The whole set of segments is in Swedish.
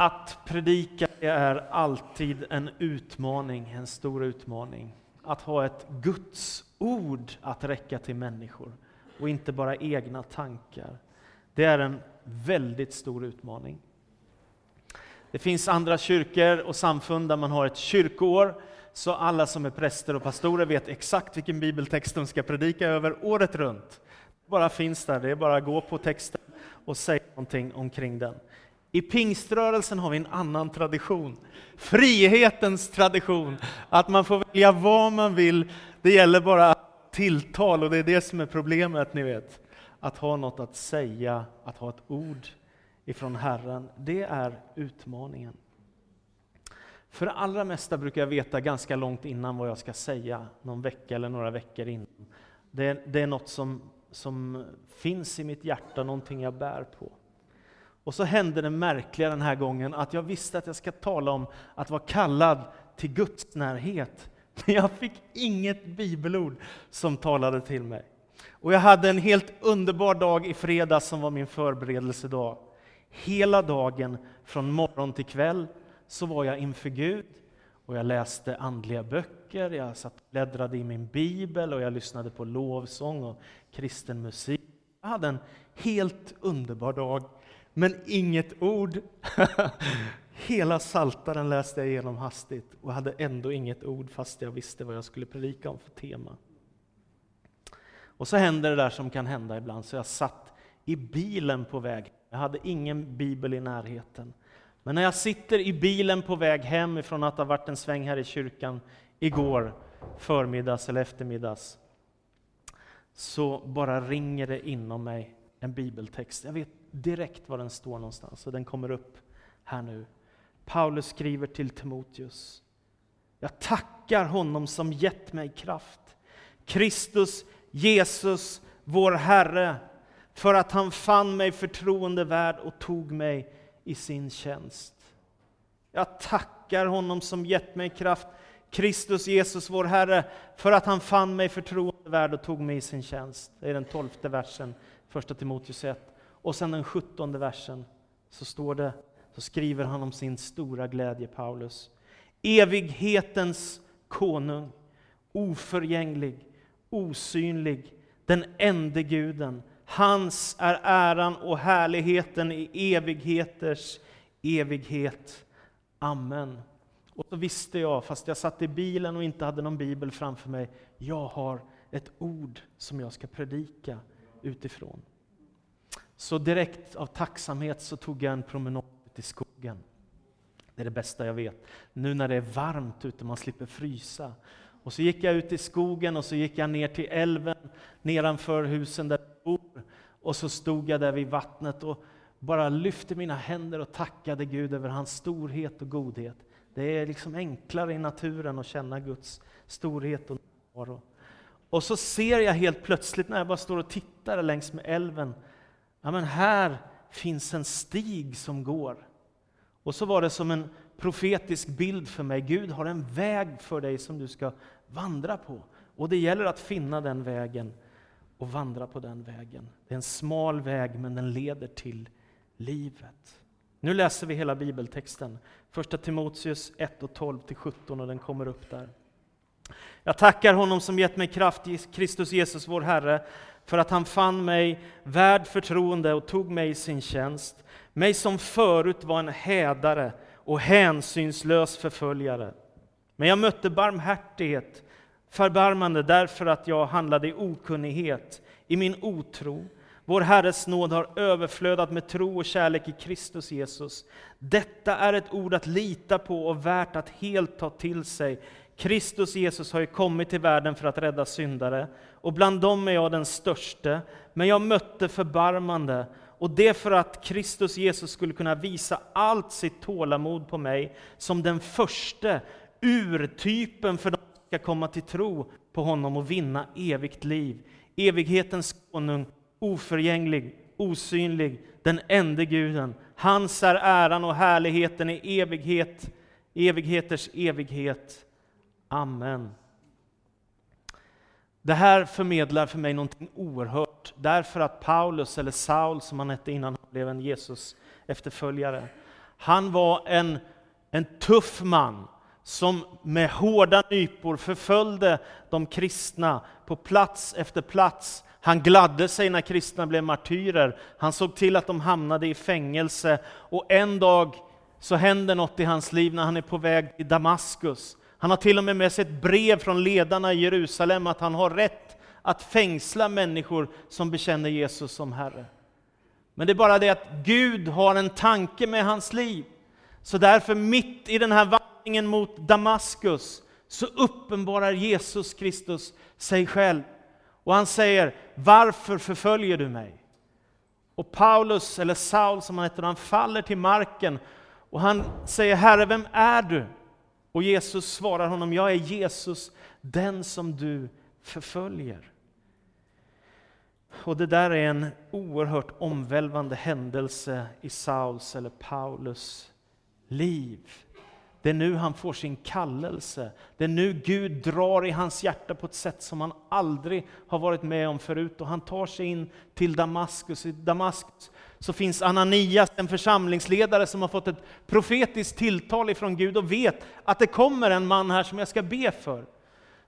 Att predika är alltid en utmaning, en stor utmaning. Att ha ett Guds ord att räcka till människor och inte bara egna tankar. Det är en väldigt stor utmaning. Det finns andra kyrkor och samfund där man har ett kyrkoår, så alla som är präster och pastorer vet exakt vilken bibeltext de ska predika över året runt. Det bara finns där, det är bara att gå på texten och säga någonting omkring den. I pingströrelsen har vi en annan tradition. Frihetens tradition. Att man får välja vad man vill. Det gäller bara tilltal och det är det som är problemet, ni vet. Att ha något att säga, att ha ett ord ifrån Herren. Det är utmaningen. För det allra mesta brukar jag veta ganska långt innan vad jag ska säga, någon vecka eller några veckor innan. Det, det är något som, som finns i mitt hjärta, någonting jag bär på. Och så hände det märkliga den här gången att jag visste att jag ska tala om att vara kallad till Guds närhet. Men jag fick inget bibelord som talade till mig. Och jag hade en helt underbar dag i fredags som var min förberedelsedag. Hela dagen, från morgon till kväll, så var jag inför Gud och jag läste andliga böcker, jag satt och bläddrade i min bibel och jag lyssnade på lovsång och kristen musik. Jag hade en helt underbar dag men inget ord. Hela saltaren läste jag igenom hastigt och hade ändå inget ord fast jag visste vad jag skulle predika om för tema. Och så hände det där som kan hända ibland, så jag satt i bilen på väg. Jag hade ingen bibel i närheten. Men när jag sitter i bilen på väg hem ifrån att ha varit en sväng här i kyrkan igår förmiddags eller eftermiddags, så bara ringer det inom mig en bibeltext. Jag vet direkt var den står någonstans och den kommer upp här nu. Paulus skriver till Timoteus. Jag tackar honom som gett mig kraft. Kristus Jesus, vår Herre, för att han fann mig förtroendevärd och tog mig i sin tjänst. Jag tackar honom som gett mig kraft, Kristus Jesus, vår Herre, för att han fann mig förtroendevärd och tog mig i sin tjänst. Det är den tolfte versen, första Timoteus 1. Och sen den sjuttonde versen så står det, så skriver han om sin stora glädje, Paulus. Evighetens konung, oförgänglig, osynlig, den ende guden. Hans är äran och härligheten i evigheters evighet. Amen. Och så visste jag, fast jag satt i bilen och inte hade någon bibel framför mig, jag har ett ord som jag ska predika utifrån. Så direkt av tacksamhet så tog jag en promenad ut i skogen. Det är det bästa jag vet. Nu när det är varmt ute, man slipper frysa. Och så gick jag ut i skogen och så gick jag ner till älven nedanför husen där jag bor. Och så stod jag där vid vattnet och bara lyfte mina händer och tackade Gud över hans storhet och godhet. Det är liksom enklare i naturen att känna Guds storhet och närvaro. Och så ser jag helt plötsligt när jag bara står och tittar längs med älven ja men här finns en stig som går. Och så var det som en profetisk bild för mig. Gud har en väg för dig som du ska vandra på. Och det gäller att finna den vägen och vandra på den vägen. Det är en smal väg, men den leder till livet. Nu läser vi hela bibeltexten. Första Timoteus 1 och 12 till 17 och den kommer upp där. Jag tackar honom som gett mig kraft Kristus Jesus, vår Herre, för att han fann mig värd förtroende och tog mig i sin tjänst, mig som förut var en hädare och hänsynslös förföljare. Men jag mötte barmhärtighet, förbarmande därför att jag handlade i okunnighet, i min otro. Vår Herres nåd har överflödat med tro och kärlek i Kristus Jesus. Detta är ett ord att lita på och värt att helt ta till sig. Kristus Jesus har ju kommit till världen för att rädda syndare, och bland dem är jag den störste, men jag mötte förbarmande, och det för att Kristus Jesus skulle kunna visa allt sitt tålamod på mig, som den första urtypen för de som ska komma till tro på honom och vinna evigt liv. Evighetens konung, oförgänglig, osynlig, den enda guden. Hans är äran och härligheten i evighet, evigheters evighet. Amen. Det här förmedlar för mig någonting oerhört, därför att Paulus, eller Saul som han hette innan han blev en Jesus efterföljare, Han var en, en tuff man som med hårda nypor förföljde de kristna på plats efter plats. Han gladde sig när kristna blev martyrer. Han såg till att de hamnade i fängelse. Och en dag så händer något i hans liv när han är på väg till Damaskus. Han har till och med med sig ett brev från ledarna i Jerusalem att han har rätt att fängsla människor som bekänner Jesus som Herre. Men det är bara det att Gud har en tanke med hans liv. Så därför mitt i den här vandringen mot Damaskus så uppenbarar Jesus Kristus sig själv. Och han säger, varför förföljer du mig? Och Paulus, eller Saul som han heter, han faller till marken och han säger, Herre, vem är du? Och Jesus svarar honom, jag är Jesus, den som du förföljer. Och det där är en oerhört omvälvande händelse i Sauls eller Paulus liv. Det är nu han får sin kallelse. Det är nu Gud drar i hans hjärta på ett sätt som han aldrig har varit med om förut. Och han tar sig in till Damaskus. I Damaskus så finns Ananias, en församlingsledare som har fått ett profetiskt tilltal ifrån Gud och vet att det kommer en man här som jag ska be för.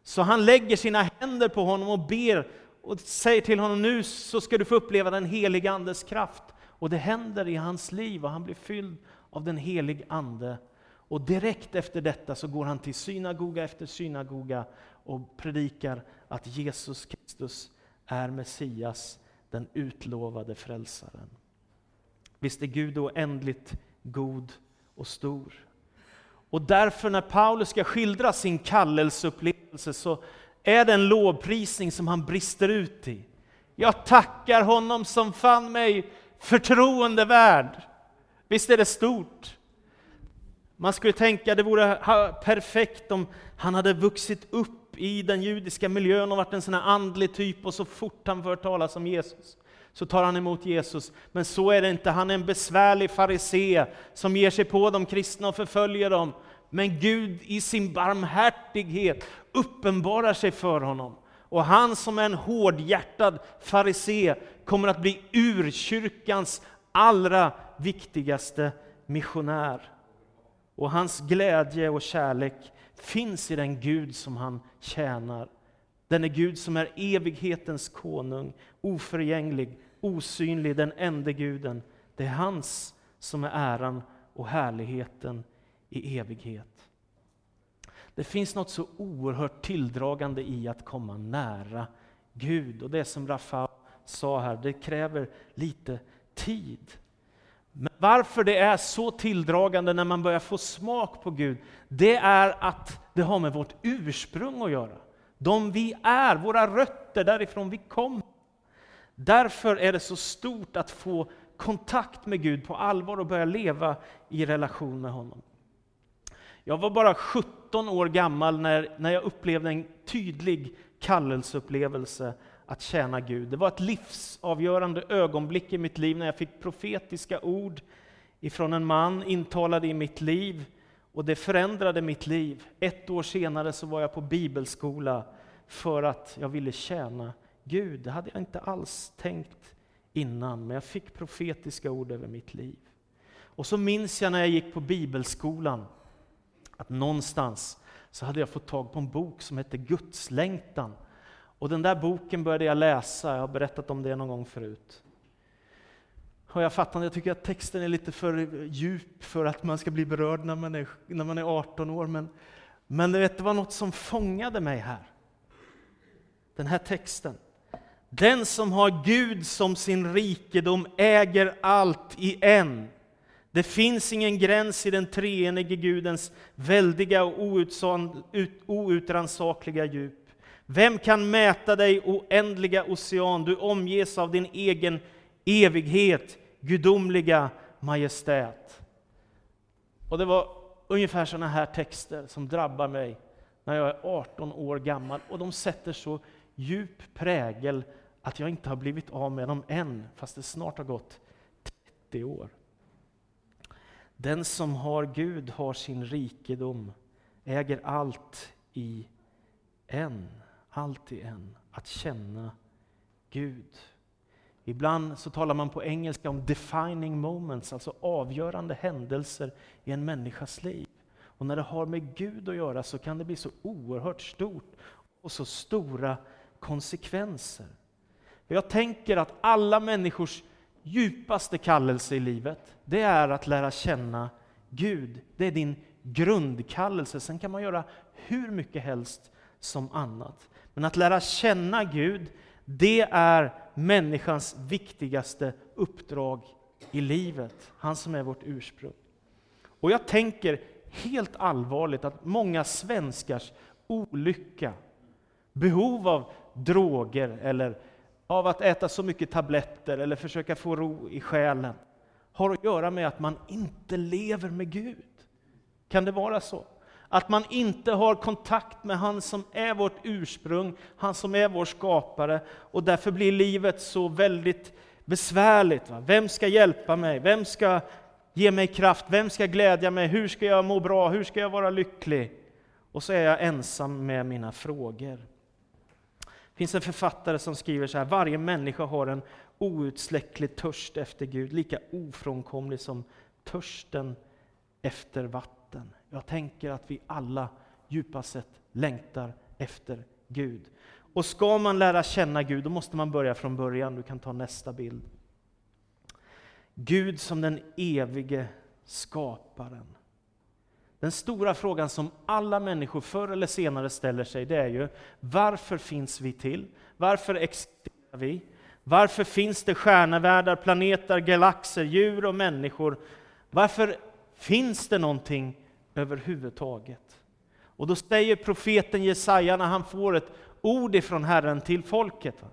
Så han lägger sina händer på honom och ber och säger till honom nu så ska du få uppleva den helige Andes kraft. Och det händer i hans liv och han blir fylld av den helige Ande. Och direkt efter detta så går han till synagoga efter synagoga och predikar att Jesus Kristus är Messias, den utlovade frälsaren. Visst är Gud oändligt god och stor. Och därför när Paulus ska skildra sin kallelseupplevelse så är det en lovprisning som han brister ut i. Jag tackar honom som fann mig förtroendevärd. Visst är det stort? Man skulle tänka det vore perfekt om han hade vuxit upp i den judiska miljön och varit en sån här andlig typ och så fort han får talas om Jesus så tar han emot Jesus. Men så är det inte, han är en besvärlig farisé som ger sig på de kristna och förföljer dem. Men Gud i sin barmhärtighet uppenbarar sig för honom. Och han som är en hårdhjärtad farisé kommer att bli urkyrkans allra viktigaste missionär. Och hans glädje och kärlek finns i den Gud som han tjänar. Den är Gud som är evighetens konung, oförgänglig, osynlig, den enda guden. Det är hans som är äran och härligheten i evighet. Det finns något så oerhört tilldragande i att komma nära Gud. Och det som Rafa sa här, det kräver lite tid. Men varför det är så tilldragande när man börjar få smak på Gud, det är att det har med vårt ursprung att göra. De vi är, våra rötter, därifrån vi kommer. Därför är det så stort att få kontakt med Gud på allvar och börja leva i relation med honom. Jag var bara 17 år gammal när, när jag upplevde en tydlig kallelseupplevelse att tjäna Gud. Det var ett livsavgörande ögonblick i mitt liv när jag fick profetiska ord ifrån en man intalade i mitt liv och det förändrade mitt liv. Ett år senare så var jag på bibelskola för att jag ville tjäna Gud. Det hade jag inte alls tänkt innan, men jag fick profetiska ord över mitt liv. Och så minns jag när jag gick på bibelskolan att någonstans så hade jag fått tag på en bok som hette Gudslängtan. Och den där boken började jag läsa, jag har berättat om det någon gång förut. Och jag fattar, jag tycker att texten är lite för djup för att man ska bli berörd när man är, när man är 18 år. Men, men vet, det var något som fångade mig här. Den här texten. Den som har Gud som sin rikedom äger allt i en. Det finns ingen gräns i den treenige Gudens väldiga och outrannsakliga djup. Vem kan mäta dig, oändliga ocean? Du omges av din egen evighet, gudomliga majestät. Och det var ungefär sådana här texter som drabbar mig när jag är 18 år gammal och de sätter så djup prägel att jag inte har blivit av med dem än, fast det snart har gått 30 år. Den som har Gud har sin rikedom, äger allt i en, allt i en, att känna Gud. Ibland så talar man på engelska om defining moments, alltså avgörande händelser i en människas liv. Och när det har med Gud att göra så kan det bli så oerhört stort och så stora konsekvenser. Jag tänker att alla människors djupaste kallelse i livet, det är att lära känna Gud. Det är din grundkallelse. Sen kan man göra hur mycket helst som annat. Men att lära känna Gud, det är människans viktigaste uppdrag i livet. Han som är vårt ursprung. Och jag tänker helt allvarligt att många svenskars olycka, behov av droger eller av att äta så mycket tabletter eller försöka få ro i själen, har att göra med att man inte lever med Gud. Kan det vara så? Att man inte har kontakt med han som är vårt ursprung, han som är vår skapare, och därför blir livet så väldigt besvärligt. Va? Vem ska hjälpa mig? Vem ska ge mig kraft? Vem ska glädja mig? Hur ska jag må bra? Hur ska jag vara lycklig? Och så är jag ensam med mina frågor. Finns en författare som skriver så här, varje människa har en outsläcklig törst efter Gud, lika ofrånkomlig som törsten efter vatten. Jag tänker att vi alla djupast sett längtar efter Gud. Och ska man lära känna Gud, då måste man börja från början. Du kan ta nästa bild. Gud som den evige skaparen. Den stora frågan som alla människor förr eller senare ställer sig, det är ju varför finns vi till? Varför existerar vi? Varför finns det stjärnevärldar, planeter, galaxer, djur och människor? Varför finns det någonting överhuvudtaget? Och då säger profeten Jesaja när han får ett ord ifrån Herren till folket.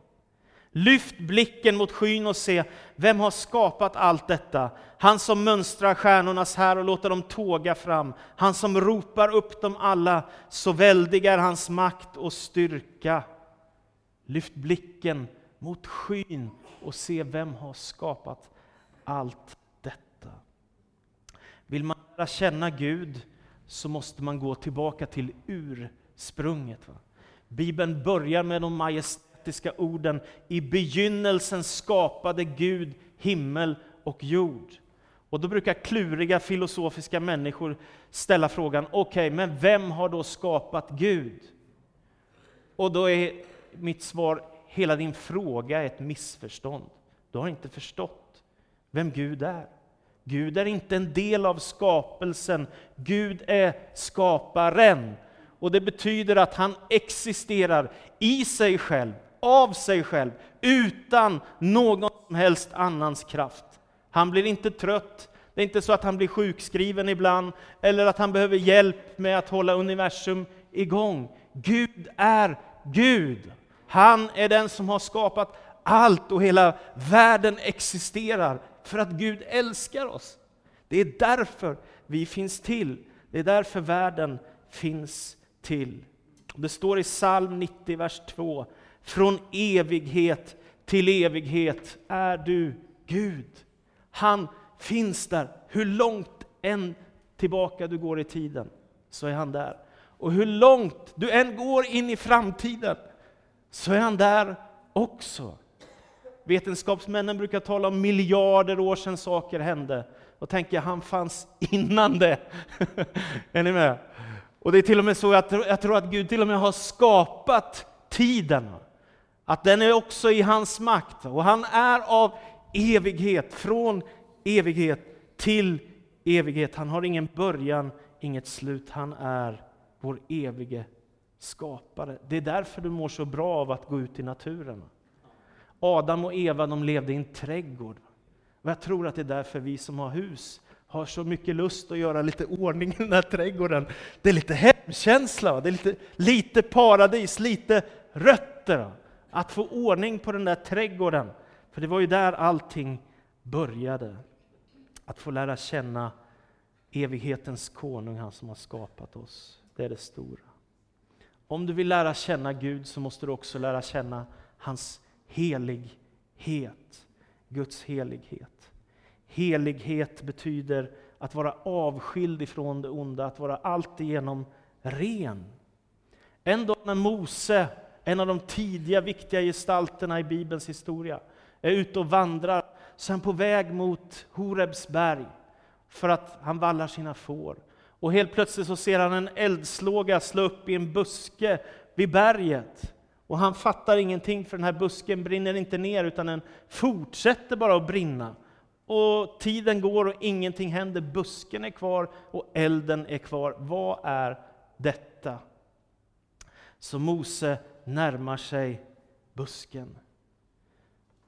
Lyft blicken mot skyn och se, vem har skapat allt detta? Han som mönstrar stjärnornas här och låter dem tåga fram. Han som ropar upp dem alla, så väldig är hans makt och styrka. Lyft blicken mot skyn och se vem har skapat allt detta. Vill man lära känna Gud så måste man gå tillbaka till ursprunget. Va? Bibeln börjar med de majestätiska orden I begynnelsen skapade Gud himmel och jord. Och då brukar kluriga filosofiska människor ställa frågan, okej, okay, men vem har då skapat Gud? Och då är mitt svar, hela din fråga är ett missförstånd. Du har inte förstått vem Gud är. Gud är inte en del av skapelsen, Gud är skaparen. Och det betyder att han existerar i sig själv, av sig själv, utan någon som helst annans kraft. Han blir inte trött, det är inte så att han blir sjukskriven ibland, eller att han behöver hjälp med att hålla universum igång. Gud är Gud. Han är den som har skapat allt och hela världen existerar för att Gud älskar oss. Det är därför vi finns till. Det är därför världen finns till. Det står i psalm 90, vers 2. Från evighet till evighet är du Gud. Han finns där. Hur långt än tillbaka du går i tiden, så är han där. Och hur långt du än går in i framtiden, så är han där också. Vetenskapsmännen brukar tala om miljarder år sedan saker hände. Och tänker jag, han fanns innan det. är ni med? Och det är till och med så att jag tror att Gud till och med har skapat tiden. Att den är också i hans makt. Och han är av evighet, från evighet till evighet. Han har ingen början, inget slut. Han är vår evige skapare. Det är därför du mår så bra av att gå ut i naturen. Adam och Eva de levde i en trädgård. Och jag tror att det är därför vi som har hus har så mycket lust att göra lite ordning i den här trädgården. Det är lite hemkänsla, det är lite, lite paradis, lite rötter. Att få ordning på den där trädgården. För det var ju där allting började. Att få lära känna evighetens konung, han som har skapat oss. Det är det stora. Om du vill lära känna Gud så måste du också lära känna hans helighet. Guds helighet. Helighet betyder att vara avskild ifrån det onda, att vara alltigenom ren. En dag när Mose, en av de tidiga viktiga gestalterna i Bibelns historia, är ute och vandrar, sen på väg mot Horebs berg för att han vallar sina får. Och helt plötsligt så ser han en eldslåga slå upp i en buske vid berget. Och han fattar ingenting för den här busken brinner inte ner utan den fortsätter bara att brinna. Och tiden går och ingenting händer. Busken är kvar och elden är kvar. Vad är detta? Så Mose närmar sig busken.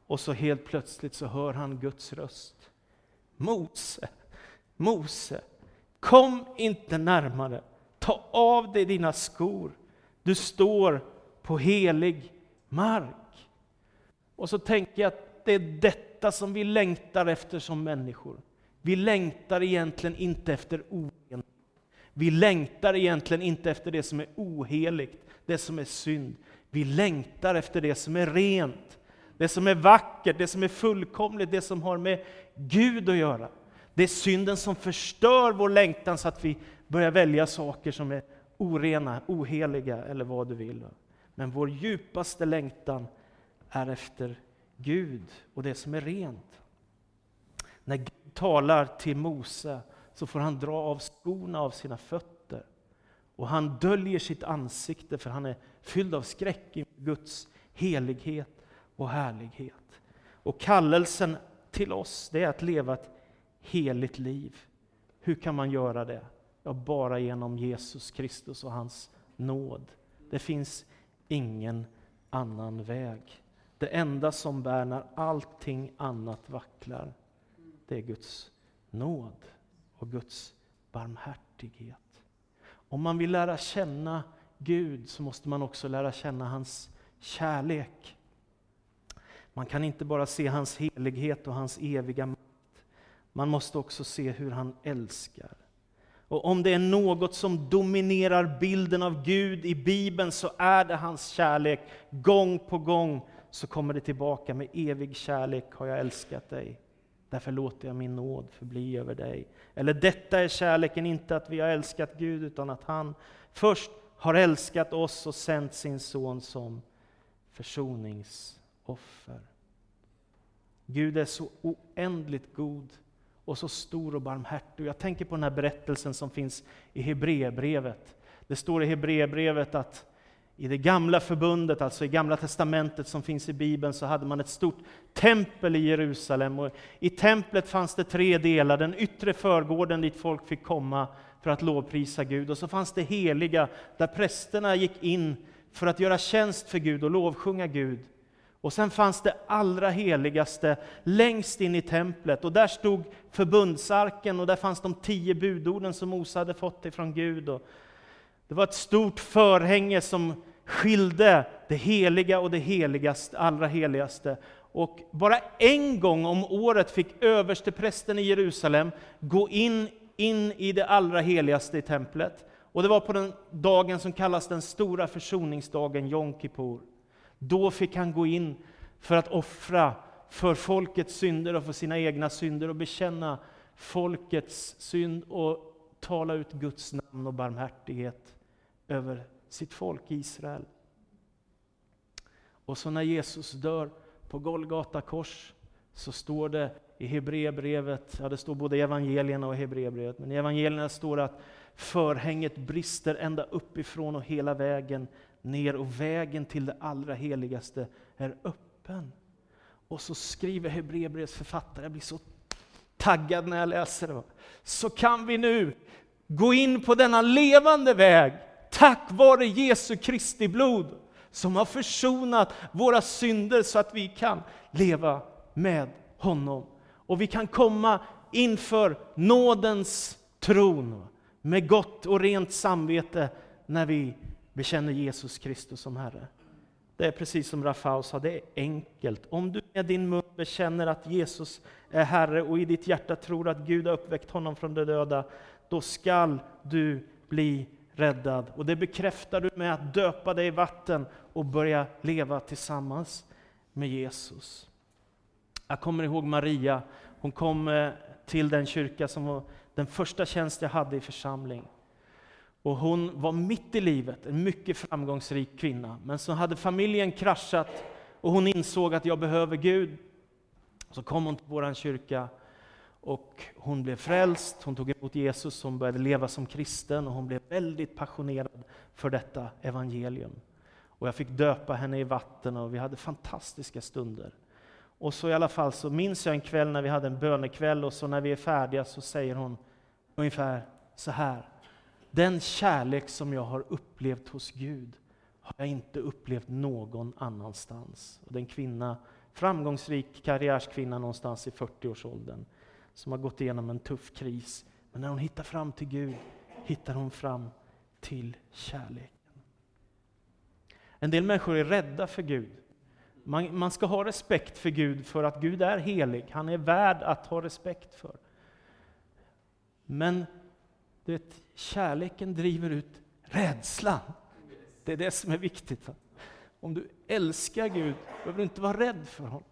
Och så helt plötsligt så hör han Guds röst. Mose, Mose, kom inte närmare. Ta av dig dina skor. Du står på helig mark. Och så tänker jag att det är detta som vi längtar efter som människor. Vi längtar egentligen inte efter orenhet. Vi längtar egentligen inte efter det som är oheligt, det som är synd. Vi längtar efter det som är rent, det som är vackert, det som är fullkomligt, det som har med Gud att göra. Det är synden som förstör vår längtan så att vi börjar välja saker som är orena, oheliga eller vad du vill. Men vår djupaste längtan är efter Gud och det som är rent. När Gud talar till Mose så får han dra av skorna av sina fötter. Och han döljer sitt ansikte för han är fylld av skräck inför Guds helighet och härlighet. Och kallelsen till oss det är att leva ett heligt liv. Hur kan man göra det? Ja, bara genom Jesus Kristus och hans nåd. Det finns ingen annan väg. Det enda som bär när allting annat vacklar, det är Guds nåd och Guds barmhärtighet. Om man vill lära känna Gud så måste man också lära känna hans kärlek. Man kan inte bara se hans helighet och hans eviga makt. Man måste också se hur han älskar. Och om det är något som dominerar bilden av Gud i Bibeln så är det hans kärlek. Gång på gång så kommer det tillbaka med evig kärlek har jag älskat dig. Därför låter jag min nåd förbli över dig. Eller detta är kärleken, inte att vi har älskat Gud, utan att han först har älskat oss och sänt sin son som försoningsoffer. Gud är så oändligt god och så stor och barmhärtig. Jag tänker på den här berättelsen som finns i Hebreerbrevet. Det står i Hebreerbrevet att i det gamla förbundet, alltså i gamla testamentet som finns i Bibeln, så hade man ett stort tempel i Jerusalem. Och I templet fanns det tre delar, den yttre förgården dit folk fick komma för att lovprisa Gud. Och så fanns det heliga, där prästerna gick in för att göra tjänst för Gud och lovsjunga Gud. Och sen fanns det allra heligaste längst in i templet och där stod förbundsarken och där fanns de tio budorden som Mose hade fått ifrån Gud. Och det var ett stort förhänge som skilde det heliga och det heligaste, allra heligaste. Och bara en gång om året fick översteprästen i Jerusalem gå in, in i det allra heligaste i templet. Och det var på den dagen som kallas den stora försoningsdagen, Jom Kippur. Då fick han gå in för att offra för folkets synder och för sina egna synder och bekänna folkets synd och tala ut Guds namn och barmhärtighet över sitt folk Israel. Och så när Jesus dör på Golgata kors så står det i Hebreerbrevet, ja det står både i evangelierna och Hebreerbrevet, men i evangelierna står det att förhänget brister ända uppifrån och hela vägen ner och vägen till det allra heligaste är öppen. Och så skriver Hebreerbrevets författare, jag blir så taggad när jag läser det. Så kan vi nu gå in på denna levande väg tack vare Jesu Kristi blod som har försonat våra synder så att vi kan leva med honom. Och vi kan komma inför nådens tron med gott och rent samvete när vi bekänner Jesus Kristus som Herre. Det är precis som Rafał sa, det är enkelt. Om du med din mun bekänner att Jesus är Herre och i ditt hjärta tror att Gud har uppväckt honom från de döda, då skall du bli räddad. Och det bekräftar du med att döpa dig i vatten och börja leva tillsammans med Jesus. Jag kommer ihåg Maria, hon kom eh, till den kyrka som var den första tjänst jag hade i församling. Och hon var mitt i livet, en mycket framgångsrik kvinna. Men så hade familjen kraschat och hon insåg att jag behöver Gud. Så kom hon till vår kyrka och hon blev frälst, hon tog emot Jesus, hon började leva som kristen och hon blev väldigt passionerad för detta evangelium. Och jag fick döpa henne i vatten och vi hade fantastiska stunder. Och så i alla fall så minns jag en kväll när vi hade en bönekväll och så när vi är färdiga så säger hon ungefär så här. Den kärlek som jag har upplevt hos Gud har jag inte upplevt någon annanstans. Och den en kvinna, framgångsrik karriärskvinna någonstans i 40-årsåldern som har gått igenom en tuff kris. Men när hon hittar fram till Gud hittar hon fram till kärleken. En del människor är rädda för Gud. Man, man ska ha respekt för Gud för att Gud är helig. Han är värd att ha respekt för. Men du vet, kärleken driver ut rädslan. Det är det som är viktigt. Om du älskar Gud behöver du inte vara rädd för honom.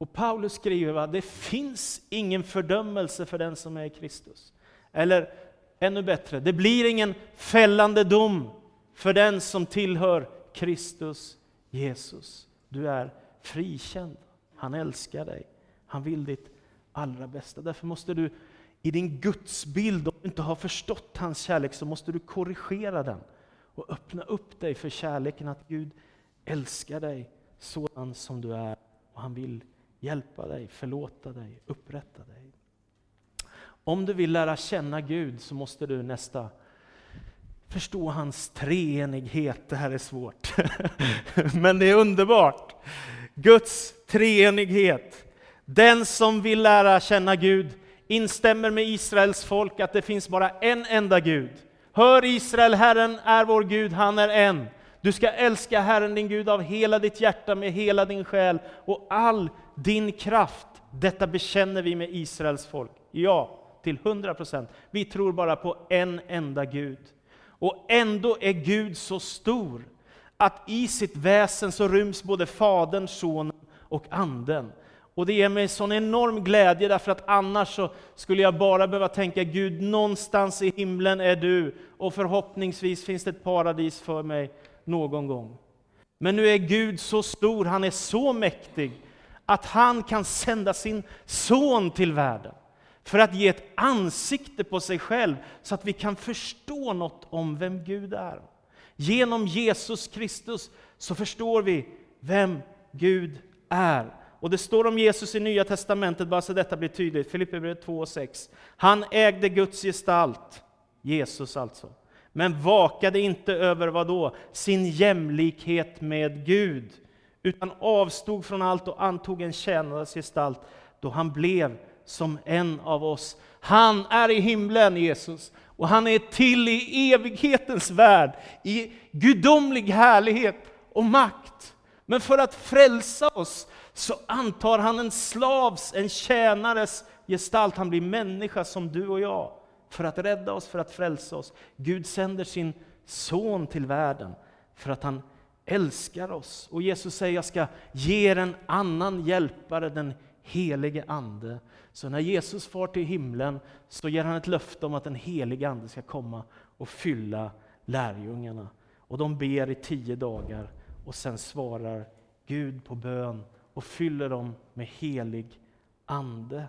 Och Paulus skriver att det finns ingen fördömelse för den som är i Kristus. Eller ännu bättre, det blir ingen fällande dom för den som tillhör Kristus Jesus. Du är frikänd. Han älskar dig. Han vill ditt allra bästa. Därför måste du i din gudsbild, om du inte har förstått hans kärlek, så måste du korrigera den och öppna upp dig för kärleken att Gud älskar dig sådan som du är och han vill hjälpa dig, förlåta dig, upprätta dig. Om du vill lära känna Gud så måste du nästa förstå hans treenighet. Det här är svårt, men det är underbart. Guds treenighet. Den som vill lära känna Gud instämmer med Israels folk att det finns bara en enda Gud. Hör Israel, Herren är vår Gud, han är en. Du ska älska Herren din Gud av hela ditt hjärta, med hela din själ och all din kraft. Detta bekänner vi med Israels folk. Ja, till hundra procent. Vi tror bara på en enda Gud. Och ändå är Gud så stor att i sitt väsen så ryms både Fadern, Sonen och Anden. Och det ger mig sån enorm glädje därför att annars så skulle jag bara behöva tänka Gud, någonstans i himlen är du och förhoppningsvis finns det ett paradis för mig någon gång. Men nu är Gud så stor, han är så mäktig att han kan sända sin son till världen för att ge ett ansikte på sig själv så att vi kan förstå något om vem Gud är. Genom Jesus Kristus så förstår vi vem Gud är. Och det står om Jesus i Nya Testamentet, bara så detta blir tydligt, Filipperbrevet 2 och 6. Han ägde Guds gestalt, Jesus alltså, men vakade inte över vad då? Sin jämlikhet med Gud, utan avstod från allt och antog en tjänares gestalt då han blev som en av oss. Han är i himlen, Jesus, och han är till i evighetens värld, i gudomlig härlighet och makt. Men för att frälsa oss så antar han en slavs, en tjänares gestalt. Han blir människa som du och jag, för att rädda oss, för att frälsa oss. Gud sänder sin son till världen för att han älskar oss. Och Jesus säger, jag ska ge er en annan hjälpare, den helige Ande. Så när Jesus far till himlen så ger han ett löfte om att den helige Ande ska komma och fylla lärjungarna. Och de ber i tio dagar och sen svarar Gud på bön och fyller dem med helig Ande.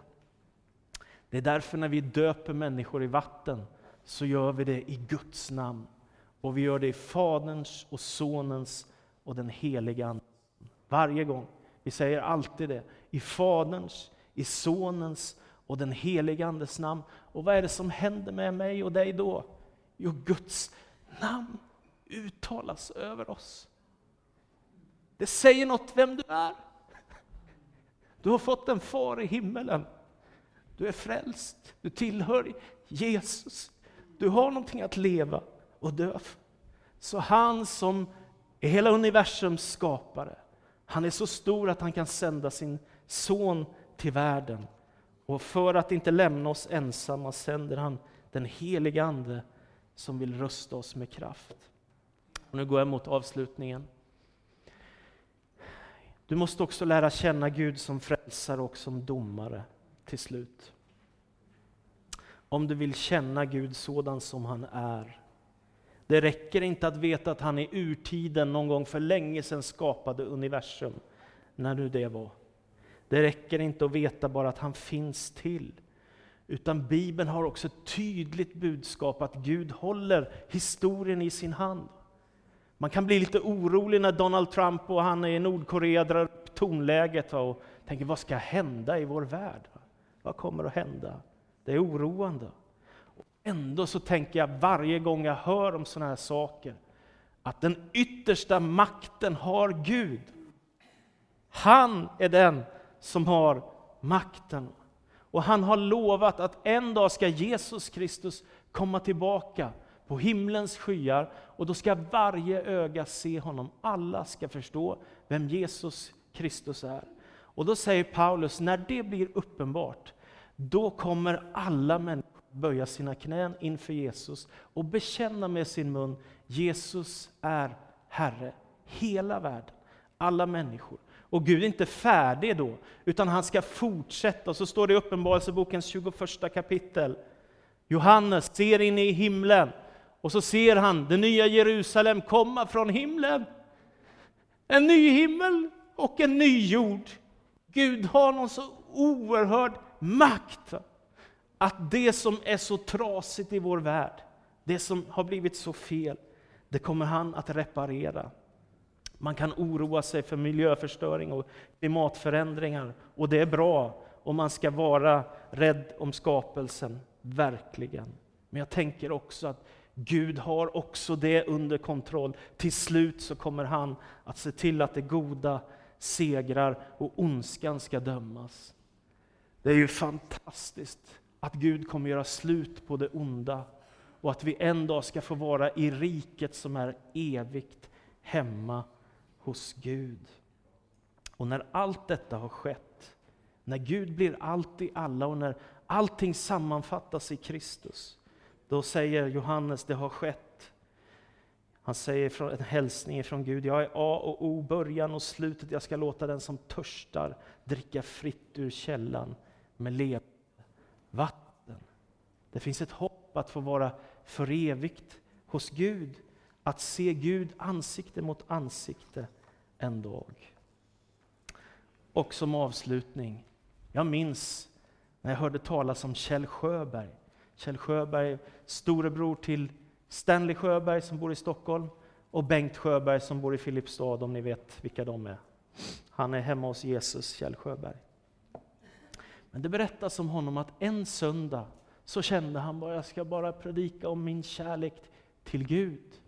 Det är därför när vi döper människor i vatten så gör vi det i Guds namn. Och vi gör det i Faderns och Sonens och den heliga Ande. Varje gång. Vi säger alltid det. I Faderns, i Sonens och den helige Andes namn. Och vad är det som händer med mig och dig då? Jo, Guds namn uttalas över oss. Det säger något vem du är. Du har fått en far i himmelen. Du är frälst, du tillhör Jesus. Du har någonting att leva och dö för. Så han som är hela universums skapare, han är så stor att han kan sända sin son till världen. Och för att inte lämna oss ensamma sänder han den helige Ande som vill rösta oss med kraft. Och nu går jag mot avslutningen. Du måste också lära känna Gud som frälsare och som domare till slut. Om du vill känna Gud sådan som han är. Det räcker inte att veta att han i urtiden någon gång för länge sedan skapade universum, när nu det var. Det räcker inte att veta bara att han finns till. Utan Bibeln har också ett tydligt budskap att Gud håller historien i sin hand. Man kan bli lite orolig när Donald Trump och han i Nordkorea drar upp tonläget och tänker vad ska hända i vår värld? Vad kommer att hända? Det är oroande. Ändå så tänker jag varje gång jag hör om sådana här saker, att den yttersta makten har Gud. Han är den som har makten. Och han har lovat att en dag ska Jesus Kristus komma tillbaka på himlens skyar och då ska varje öga se honom. Alla ska förstå vem Jesus Kristus är. Och då säger Paulus, när det blir uppenbart, då kommer alla människor böja sina knän inför Jesus och bekänna med sin mun, Jesus är Herre. Hela världen, alla människor. Och Gud är inte färdig då, utan han ska fortsätta. Och så står det i Uppenbarelsebokens 21 kapitel. Johannes ser in i himlen och så ser han det nya Jerusalem komma från himlen. En ny himmel och en ny jord. Gud har någon så oerhörd makt. Att det som är så trasigt i vår värld, det som har blivit så fel, det kommer han att reparera. Man kan oroa sig för miljöförstöring och klimatförändringar, och det är bra, om man ska vara rädd om skapelsen, verkligen. Men jag tänker också att Gud har också det under kontroll. Till slut så kommer han att se till att det goda segrar och ondskan ska dömas. Det är ju fantastiskt att Gud kommer göra slut på det onda och att vi en dag ska få vara i riket som är evigt hemma hos Gud. Och när allt detta har skett, när Gud blir allt i alla och när allting sammanfattas i Kristus, då säger Johannes, det har skett. Han säger en hälsning från Gud, jag är A och O, början och slutet, jag ska låta den som törstar dricka fritt ur källan med levande vatten. Det finns ett hopp att få vara för evigt hos Gud, att se Gud ansikte mot ansikte en dag. Och som avslutning, jag minns när jag hörde talas om Kjell Sjöberg. Kjell Sjöberg, storebror till Stanley Sjöberg som bor i Stockholm och Bengt Sjöberg som bor i Filipstad, om ni vet vilka de är. Han är hemma hos Jesus, Kjell Sjöberg. Men det berättas om honom att en söndag så kände han bara, jag ska bara predika om min kärlek till Gud.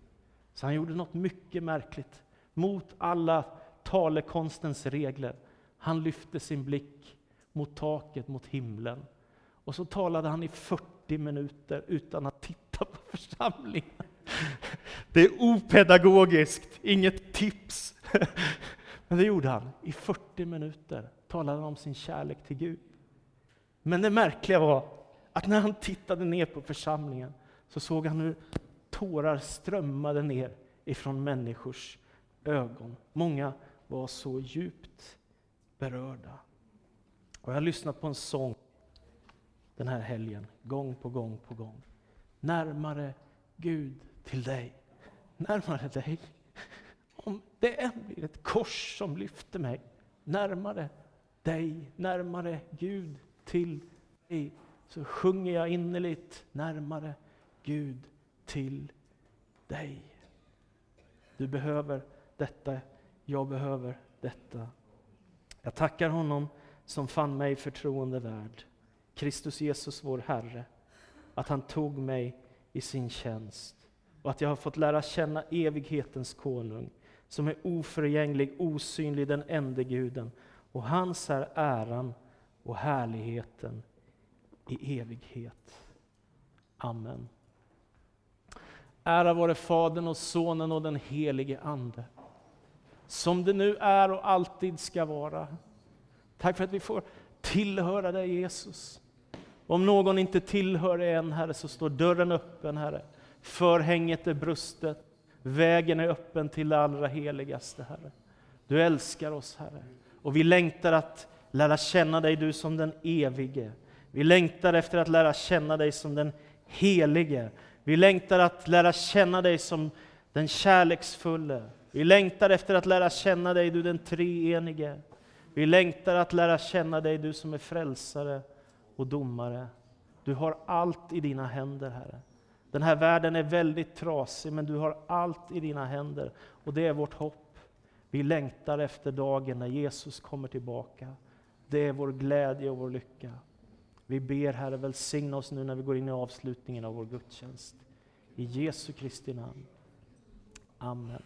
Så han gjorde något mycket märkligt, mot alla talekonstens regler. Han lyfte sin blick mot taket, mot himlen. Och så talade han i 40 minuter utan att titta på församlingen. Det är opedagogiskt, inget tips. Men det gjorde han. I 40 minuter talade han om sin kärlek till Gud. Men det märkliga var att när han tittade ner på församlingen så såg han hur tårar strömmade ner ifrån människors ögon. Många var så djupt berörda. Och jag har lyssnat på en sång den här helgen, gång på gång på gång. Närmare Gud till dig, närmare dig. Om det än blir ett kors som lyfter mig, närmare dig, närmare Gud till dig, så sjunger jag innerligt närmare Gud till dig. Du behöver detta, jag behöver detta. Jag tackar honom som fann mig förtroende värd, Kristus Jesus vår Herre, att han tog mig i sin tjänst och att jag har fått lära känna evighetens konung som är oförgänglig, osynlig, den ende guden. Och hans är äran och härligheten i evighet. Amen. Ära vare Fadern och Sonen och den helige Ande. Som det nu är och alltid ska vara. Tack för att vi får tillhöra dig Jesus. Om någon inte tillhör dig än Herre, så står dörren öppen Herre. Förhänget är brustet. Vägen är öppen till det allra heligaste Herre. Du älskar oss Herre. Och vi längtar att lära känna dig, du som den evige. Vi längtar efter att lära känna dig som den helige. Vi längtar att lära känna dig som den kärleksfulle. Vi längtar efter att lära känna dig, du den treenige. Vi längtar att lära känna dig, du som är frälsare och domare. Du har allt i dina händer, Herre. Den här världen är väldigt trasig, men du har allt i dina händer. Och det är vårt hopp. Vi längtar efter dagen när Jesus kommer tillbaka. Det är vår glädje och vår lycka. Vi ber Herre, välsigna oss nu när vi går in i avslutningen av vår gudstjänst. I Jesu Kristi namn. Amen.